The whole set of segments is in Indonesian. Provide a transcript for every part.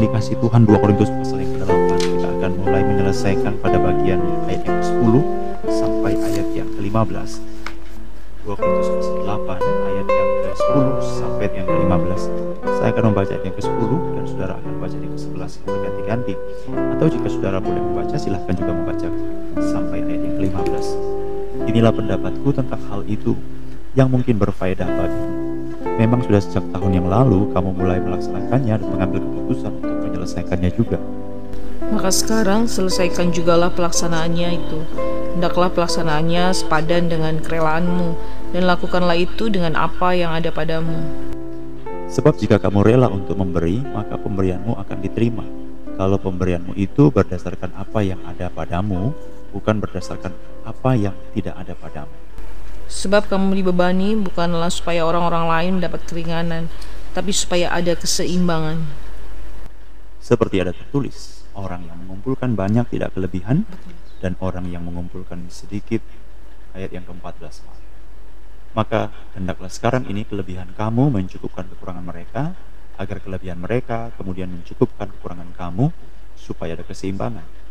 dikasih Tuhan 2 Korintus pasal yang ke-8 kita akan mulai menyelesaikan pada bagian ayat yang ke-10 sampai ayat yang ke-15 2 Korintus pasal 8 ayat yang ke-10 sampai yang ke-15 saya akan membaca ayat yang ke-10 dan saudara akan membaca yang ke-11 berganti-ganti. Atau jika saudara boleh membaca silahkan juga membaca sampai ayat yang ke-15 inilah pendapatku tentang hal itu yang mungkin berfaedah bagimu Memang sudah sejak tahun yang lalu kamu mulai melaksanakannya dan mengambil keputusan untuk menyelesaikannya juga. Maka sekarang selesaikan jugalah pelaksanaannya itu. Hendaklah pelaksanaannya sepadan dengan kerelaanmu, dan lakukanlah itu dengan apa yang ada padamu. Sebab jika kamu rela untuk memberi, maka pemberianmu akan diterima. Kalau pemberianmu itu berdasarkan apa yang ada padamu, bukan berdasarkan apa yang tidak ada padamu. Sebab kamu dibebani bukanlah supaya orang-orang lain dapat keringanan, tapi supaya ada keseimbangan. Seperti ada tertulis, orang yang mengumpulkan banyak tidak kelebihan, dan orang yang mengumpulkan sedikit, ayat yang ke-14. Maka hendaklah sekarang ini kelebihan kamu mencukupkan kekurangan mereka, agar kelebihan mereka kemudian mencukupkan kekurangan kamu, supaya ada keseimbangan.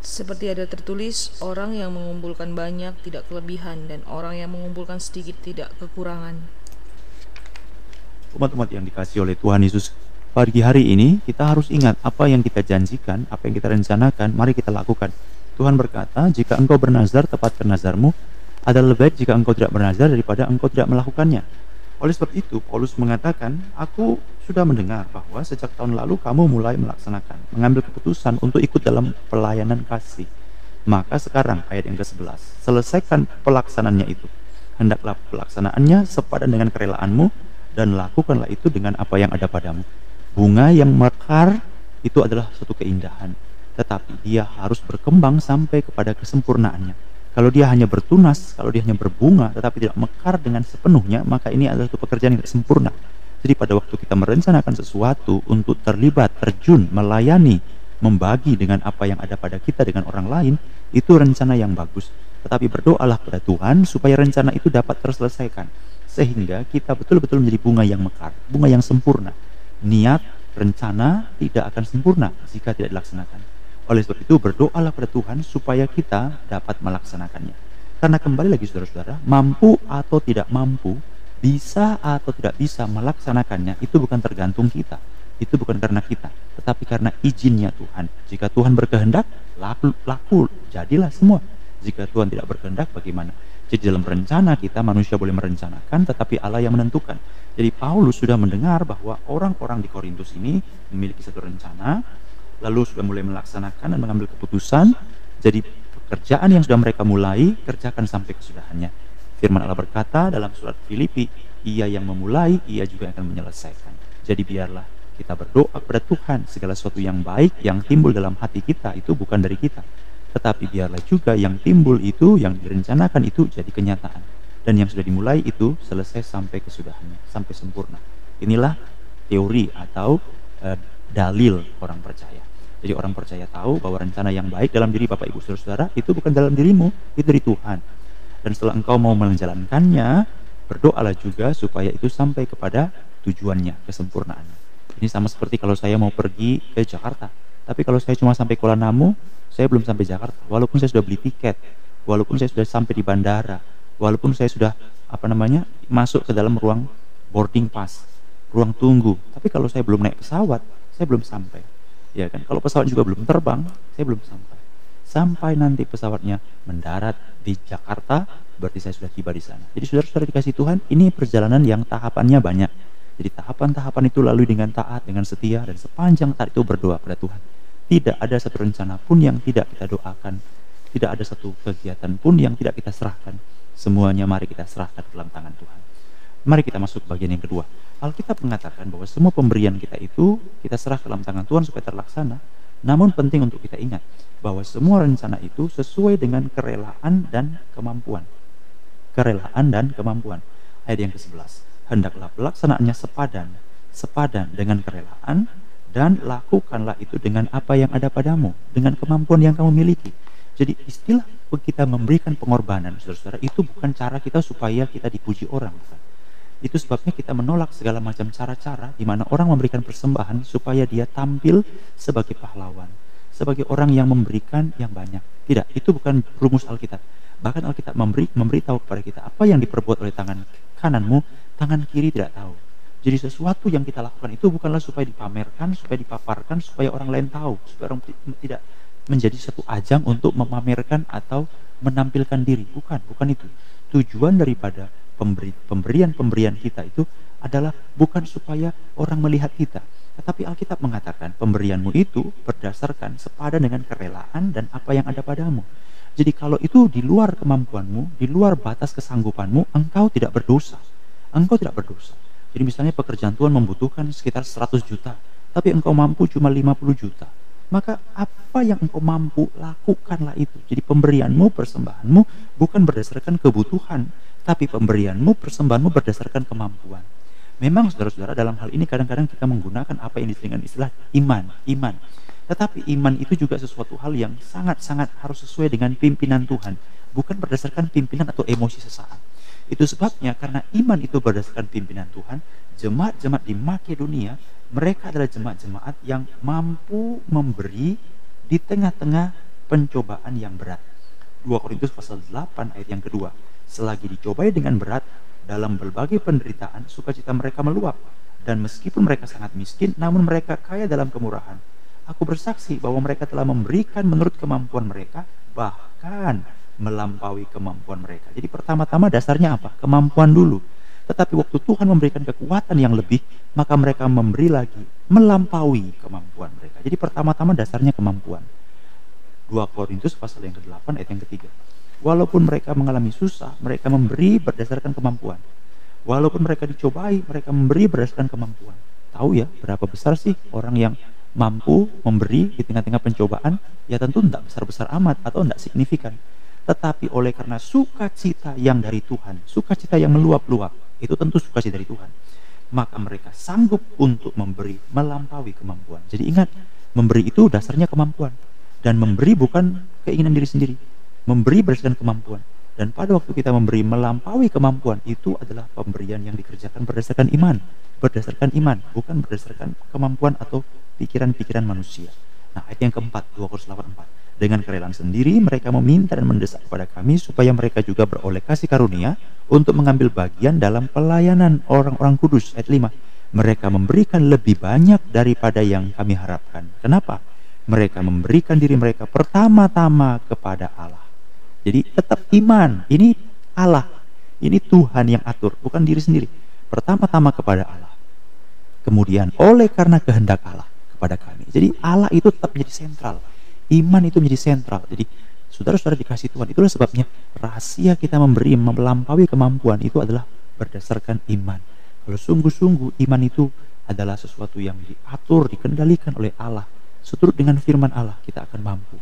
Seperti ada tertulis, orang yang mengumpulkan banyak tidak kelebihan dan orang yang mengumpulkan sedikit tidak kekurangan. Umat-umat yang dikasih oleh Tuhan Yesus pagi hari ini, kita harus ingat apa yang kita janjikan, apa yang kita rencanakan, mari kita lakukan. Tuhan berkata, jika engkau bernazar, tepatkan nazarmu, adalah lebih baik jika engkau tidak bernazar daripada engkau tidak melakukannya. Oleh sebab itu, Paulus mengatakan, aku sudah mendengar bahwa sejak tahun lalu kamu mulai melaksanakan, mengambil keputusan untuk ikut dalam pelayanan kasih. Maka sekarang ayat yang ke-11, selesaikan pelaksanaannya itu. Hendaklah pelaksanaannya sepadan dengan kerelaanmu dan lakukanlah itu dengan apa yang ada padamu. Bunga yang mekar itu adalah suatu keindahan, tetapi dia harus berkembang sampai kepada kesempurnaannya kalau dia hanya bertunas, kalau dia hanya berbunga tetapi tidak mekar dengan sepenuhnya, maka ini adalah satu pekerjaan yang tidak sempurna. Jadi pada waktu kita merencanakan sesuatu untuk terlibat, terjun, melayani, membagi dengan apa yang ada pada kita dengan orang lain, itu rencana yang bagus. Tetapi berdoalah kepada Tuhan supaya rencana itu dapat terselesaikan. Sehingga kita betul-betul menjadi bunga yang mekar, bunga yang sempurna. Niat, rencana tidak akan sempurna jika tidak dilaksanakan. Oleh sebab itu berdoalah pada Tuhan supaya kita dapat melaksanakannya. Karena kembali lagi saudara-saudara, mampu atau tidak mampu, bisa atau tidak bisa melaksanakannya itu bukan tergantung kita. Itu bukan karena kita, tetapi karena izinnya Tuhan. Jika Tuhan berkehendak, laku, laku jadilah semua. Jika Tuhan tidak berkehendak, bagaimana? Jadi dalam rencana kita manusia boleh merencanakan, tetapi Allah yang menentukan. Jadi Paulus sudah mendengar bahwa orang-orang di Korintus ini memiliki satu rencana, lalu sudah mulai melaksanakan dan mengambil keputusan. Jadi pekerjaan yang sudah mereka mulai kerjakan sampai kesudahannya. Firman Allah berkata dalam surat Filipi, ia yang memulai, ia juga akan menyelesaikan. Jadi biarlah kita berdoa kepada Tuhan segala sesuatu yang baik yang timbul dalam hati kita itu bukan dari kita. Tetapi biarlah juga yang timbul itu, yang direncanakan itu jadi kenyataan. Dan yang sudah dimulai itu selesai sampai kesudahannya, sampai sempurna. Inilah teori atau uh, dalil orang percaya. Jadi orang percaya tahu bahwa rencana yang baik dalam diri Bapak Ibu Saudara-saudara itu bukan dalam dirimu, itu dari Tuhan. Dan setelah engkau mau menjalankannya, berdoalah juga supaya itu sampai kepada tujuannya, kesempurnaannya. Ini sama seperti kalau saya mau pergi ke Jakarta. Tapi kalau saya cuma sampai Kuala Namu, saya belum sampai Jakarta. Walaupun saya sudah beli tiket, walaupun saya sudah sampai di bandara, walaupun saya sudah apa namanya masuk ke dalam ruang boarding pass, ruang tunggu. Tapi kalau saya belum naik pesawat, saya belum sampai ya kan? Kalau pesawat juga belum terbang saya belum sampai. Sampai nanti pesawatnya mendarat di Jakarta berarti saya sudah tiba di sana. Jadi saudara-saudara dikasih Tuhan ini perjalanan yang tahapannya banyak. Jadi tahapan-tahapan itu lalu dengan taat dengan setia dan sepanjang taat itu berdoa pada Tuhan. Tidak ada satu rencana pun yang tidak kita doakan. Tidak ada satu kegiatan pun yang tidak kita serahkan. Semuanya mari kita serahkan dalam tangan Tuhan Mari kita masuk bagian yang kedua. Alkitab mengatakan bahwa semua pemberian kita itu kita serah ke dalam tangan Tuhan supaya terlaksana. Namun penting untuk kita ingat bahwa semua rencana itu sesuai dengan kerelaan dan kemampuan. Kerelaan dan kemampuan. Ayat yang ke-11. Hendaklah pelaksanaannya sepadan, sepadan dengan kerelaan dan lakukanlah itu dengan apa yang ada padamu, dengan kemampuan yang kamu miliki. Jadi istilah kita memberikan pengorbanan, saudara-saudara, itu bukan cara kita supaya kita dipuji orang. Bukan Itu sebabnya kita menolak segala macam cara-cara di mana orang memberikan persembahan supaya dia tampil sebagai pahlawan, sebagai orang yang memberikan yang banyak. Tidak, itu bukan rumus Alkitab. Bahkan Alkitab memberi memberitahu kepada kita apa yang diperbuat oleh tangan kananmu, tangan kiri tidak tahu. Jadi sesuatu yang kita lakukan itu bukanlah supaya dipamerkan, supaya dipaparkan, supaya orang lain tahu, supaya orang tidak menjadi satu ajang untuk memamerkan atau menampilkan diri. Bukan, bukan itu. Tujuan daripada pemberi, pemberian-pemberian kita itu adalah bukan supaya orang melihat kita, tetapi Alkitab mengatakan pemberianmu itu berdasarkan sepadan dengan kerelaan dan apa yang ada padamu. Jadi kalau itu di luar kemampuanmu, di luar batas kesanggupanmu, engkau tidak berdosa. Engkau tidak berdosa. Jadi misalnya pekerjaan Tuhan membutuhkan sekitar 100 juta, tapi engkau mampu cuma 50 juta. Maka apa yang engkau mampu, lakukanlah itu. Jadi pemberianmu, persembahanmu bukan berdasarkan kebutuhan, tapi pemberianmu, persembahanmu berdasarkan kemampuan. Memang saudara-saudara dalam hal ini kadang-kadang kita menggunakan apa yang disebut dengan istilah iman, iman. Tetapi iman itu juga sesuatu hal yang sangat-sangat harus sesuai dengan pimpinan Tuhan, bukan berdasarkan pimpinan atau emosi sesaat. Itu sebabnya karena iman itu berdasarkan pimpinan Tuhan, jemaat-jemaat di Makedonia, mereka adalah jemaat-jemaat yang mampu memberi di tengah-tengah pencobaan yang berat. 2 Korintus pasal 8 ayat yang kedua. Selagi dicobai dengan berat, dalam berbagai penderitaan, sukacita mereka meluap. Dan meskipun mereka sangat miskin, namun mereka kaya dalam kemurahan. Aku bersaksi bahwa mereka telah memberikan menurut kemampuan mereka, bahkan melampaui kemampuan mereka. Jadi pertama-tama dasarnya apa? Kemampuan dulu. Tetapi waktu Tuhan memberikan kekuatan yang lebih, maka mereka memberi lagi, melampaui kemampuan mereka. Jadi pertama-tama dasarnya kemampuan. 2 Korintus pasal yang ke-8 ayat yang ketiga. Walaupun mereka mengalami susah, mereka memberi berdasarkan kemampuan. Walaupun mereka dicobai, mereka memberi berdasarkan kemampuan. Tahu ya berapa besar sih orang yang mampu memberi di tengah-tengah pencobaan? Ya tentu tidak besar-besar amat atau tidak signifikan. Tetapi oleh karena sukacita yang dari Tuhan, sukacita yang meluap-luap, itu tentu sukacita dari Tuhan. Maka mereka sanggup untuk memberi melampaui kemampuan. Jadi ingat, memberi itu dasarnya kemampuan. Dan memberi bukan keinginan diri sendiri, memberi berdasarkan kemampuan. Dan pada waktu kita memberi melampaui kemampuan, itu adalah pemberian yang dikerjakan berdasarkan iman. Berdasarkan iman, bukan berdasarkan kemampuan atau pikiran-pikiran manusia. Nah, ayat yang keempat, 2 Korintus 8 Dengan kerelaan sendiri, mereka meminta dan mendesak kepada kami supaya mereka juga beroleh kasih karunia untuk mengambil bagian dalam pelayanan orang-orang kudus. Ayat 5. Mereka memberikan lebih banyak daripada yang kami harapkan. Kenapa? Mereka memberikan diri mereka pertama-tama kepada Allah jadi tetap iman. Ini Allah. Ini Tuhan yang atur, bukan diri sendiri. Pertama-tama kepada Allah. Kemudian oleh karena kehendak Allah kepada kami. Jadi Allah itu tetap menjadi sentral. Iman itu menjadi sentral. Jadi saudara-saudara dikasih Tuhan. Itulah sebabnya rahasia kita memberi melampaui kemampuan itu adalah berdasarkan iman. Kalau sungguh-sungguh iman itu adalah sesuatu yang diatur, dikendalikan oleh Allah. Seturut dengan firman Allah, kita akan mampu.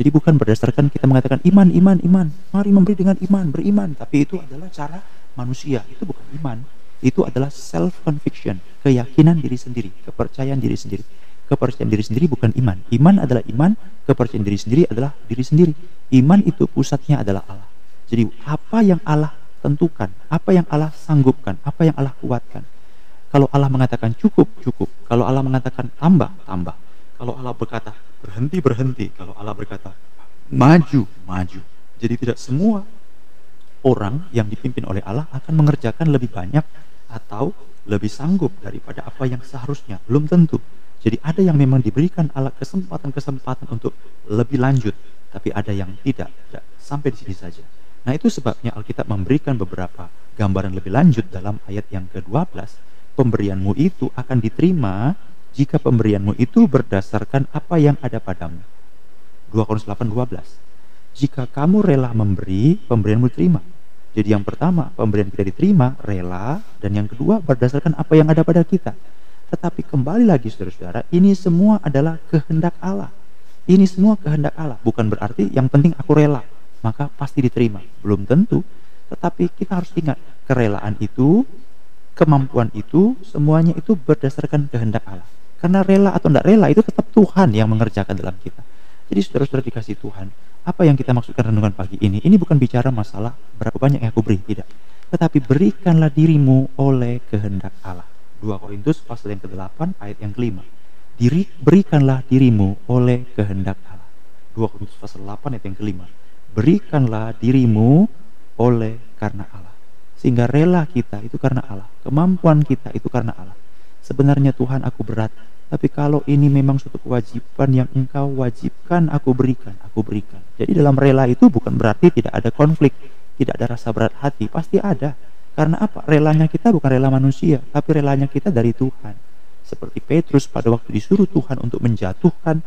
Jadi bukan berdasarkan kita mengatakan iman, iman, iman. Mari memberi dengan iman, beriman. Tapi itu adalah cara manusia. Itu bukan iman. Itu adalah self conviction, keyakinan diri sendiri, kepercayaan diri sendiri. Kepercayaan diri sendiri bukan iman. Iman adalah iman, kepercayaan diri sendiri adalah diri sendiri. Iman itu pusatnya adalah Allah. Jadi apa yang Allah tentukan, apa yang Allah sanggupkan, apa yang Allah kuatkan. Kalau Allah mengatakan cukup, cukup. Kalau Allah mengatakan tambah, tambah. Kalau Allah berkata berhenti, berhenti. Kalau Allah berkata maju, maju. Jadi tidak semua orang yang dipimpin oleh Allah akan mengerjakan lebih banyak atau lebih sanggup daripada apa yang seharusnya. Belum tentu. Jadi ada yang memang diberikan Allah kesempatan-kesempatan untuk lebih lanjut, tapi ada yang tidak, tidak sampai di sini saja. Nah itu sebabnya Alkitab memberikan beberapa gambaran lebih lanjut dalam ayat yang ke-12. Pemberianmu itu akan diterima jika pemberianmu itu berdasarkan apa yang ada padamu. 2 Korintus 8 12. Jika kamu rela memberi, pemberianmu diterima. Jadi yang pertama, pemberian kita diterima, rela, dan yang kedua berdasarkan apa yang ada pada kita. Tetapi kembali lagi saudara-saudara, ini semua adalah kehendak Allah. Ini semua kehendak Allah, bukan berarti yang penting aku rela, maka pasti diterima. Belum tentu, tetapi kita harus ingat, kerelaan itu, kemampuan itu, semuanya itu berdasarkan kehendak Allah. Karena rela atau tidak rela itu tetap Tuhan yang mengerjakan dalam kita. Jadi saudara-saudara dikasih Tuhan, apa yang kita maksudkan renungan pagi ini? Ini bukan bicara masalah berapa banyak yang aku beri, tidak. tetapi berikanlah dirimu oleh kehendak Allah. 2 Korintus pasal yang ke-8 ayat yang kelima. Diri, berikanlah dirimu oleh kehendak Allah. 2 Korintus pasal 8 ayat yang kelima. Berikanlah dirimu oleh karena Allah. Sehingga rela kita itu karena Allah. Kemampuan kita itu karena Allah. Sebenarnya Tuhan aku berat. Tapi kalau ini memang suatu kewajiban yang engkau wajibkan aku berikan. Aku berikan. Jadi dalam rela itu bukan berarti tidak ada konflik tidak ada rasa berat hati, pasti ada. Karena apa? Relanya kita bukan rela manusia, tapi relanya kita dari Tuhan. Seperti Petrus pada waktu disuruh Tuhan untuk menjatuhkan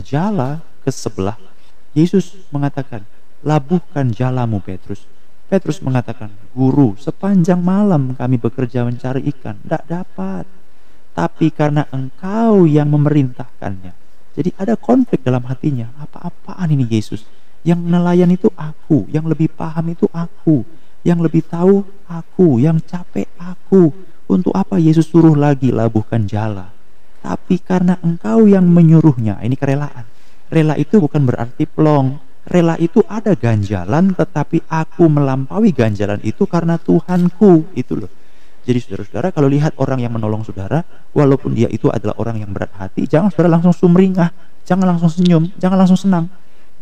jala ke sebelah, Yesus mengatakan, labuhkan jalamu Petrus. Petrus mengatakan, Guru, sepanjang malam kami bekerja mencari ikan, tidak dapat. Tapi karena engkau yang memerintahkannya. Jadi ada konflik dalam hatinya. Apa-apaan ini Yesus? Yang nelayan itu aku, yang lebih paham itu aku, yang lebih tahu aku, yang capek aku. Untuk apa Yesus suruh lagi labuhkan jala? Tapi karena engkau yang menyuruhnya, ini kerelaan. Rela itu bukan berarti plong. Rela itu ada ganjalan, tetapi aku melampaui ganjalan itu karena Tuhanku. Itu loh. Jadi saudara-saudara kalau lihat orang yang menolong saudara, walaupun dia itu adalah orang yang berat hati, jangan saudara langsung sumringah, jangan langsung senyum, jangan langsung senang.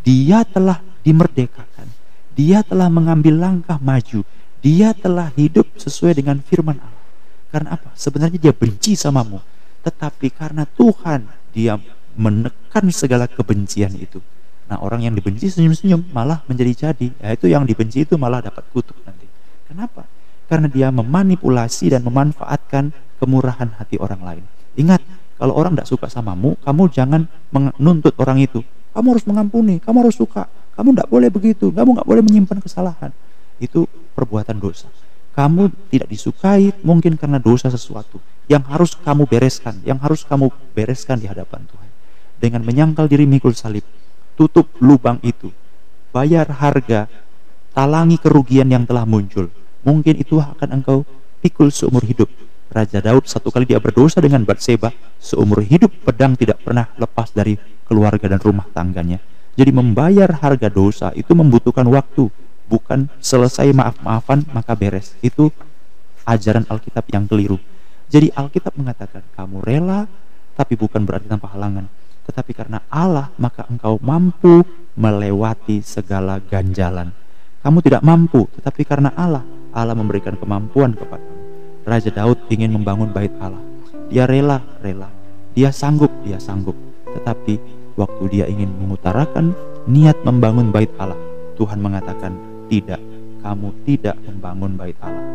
Dia telah dimerdekakan. Dia telah mengambil langkah maju. Dia telah hidup sesuai dengan firman Allah. Karena apa? Sebenarnya dia benci samamu. Tetapi karena Tuhan, dia menekan segala kebencian itu. Nah orang yang dibenci senyum-senyum malah menjadi jadi. Ya itu yang dibenci itu malah dapat kutuk nanti. Kenapa? Karena dia memanipulasi dan memanfaatkan kemurahan hati orang lain. Ingat, kalau orang tidak suka samamu, kamu jangan menuntut orang itu kamu harus mengampuni, kamu harus suka. Kamu tidak boleh begitu, kamu nggak boleh menyimpan kesalahan. Itu perbuatan dosa. Kamu tidak disukai mungkin karena dosa sesuatu yang harus kamu bereskan, yang harus kamu bereskan di hadapan Tuhan. Dengan menyangkal diri mikul salib, tutup lubang itu, bayar harga, talangi kerugian yang telah muncul. Mungkin itu akan engkau pikul seumur hidup. Raja Daud satu kali dia berdosa dengan Batseba, seumur hidup pedang tidak pernah lepas dari keluarga dan rumah tangganya. Jadi membayar harga dosa itu membutuhkan waktu, bukan selesai maaf-maafan maka beres. Itu ajaran Alkitab yang keliru. Jadi Alkitab mengatakan kamu rela tapi bukan berarti tanpa halangan. Tetapi karena Allah maka engkau mampu melewati segala ganjalan. Kamu tidak mampu, tetapi karena Allah, Allah memberikan kemampuan kepadamu. Raja Daud ingin membangun bait Allah. Dia rela, rela. Dia sanggup, dia sanggup. Tetapi waktu dia ingin mengutarakan niat membangun bait Allah, Tuhan mengatakan, "Tidak, kamu tidak membangun bait Allah.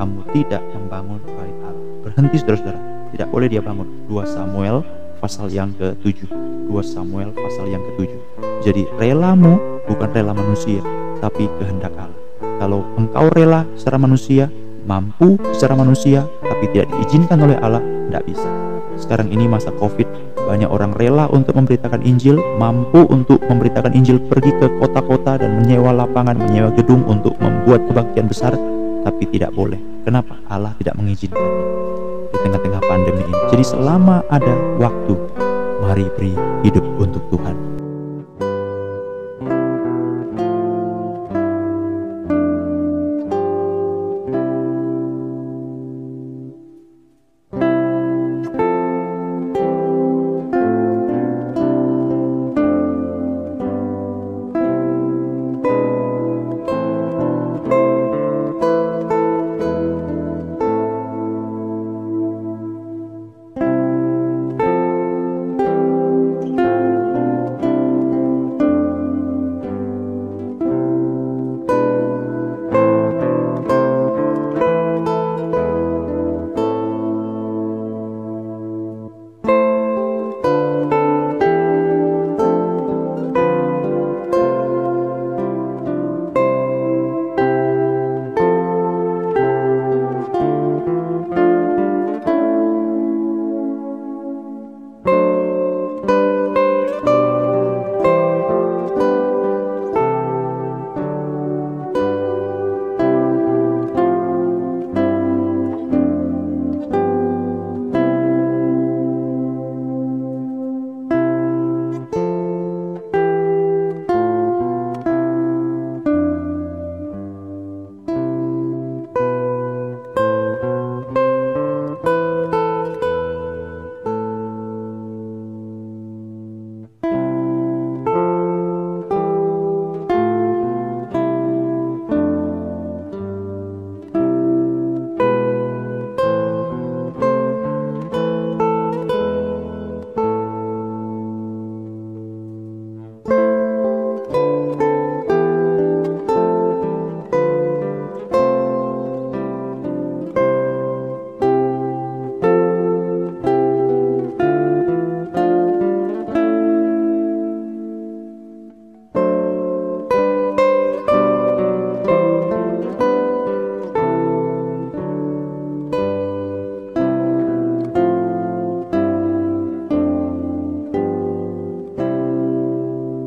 Kamu tidak membangun bait Allah." Berhenti Saudara-saudara, tidak boleh dia bangun. 2 Samuel pasal yang ke-7. 2 Samuel pasal yang ke-7. Jadi relamu bukan rela manusia, tapi kehendak Allah. Kalau engkau rela secara manusia, mampu secara manusia, tapi tidak diizinkan oleh Allah, tidak bisa. Sekarang ini masa Covid, banyak orang rela untuk memberitakan Injil, mampu untuk memberitakan Injil pergi ke kota-kota dan menyewa lapangan, menyewa gedung untuk membuat kebaktian besar, tapi tidak boleh. Kenapa? Allah tidak mengizinkan di tengah-tengah pandemi ini. Jadi selama ada waktu, mari beri hidup untuk Tuhan.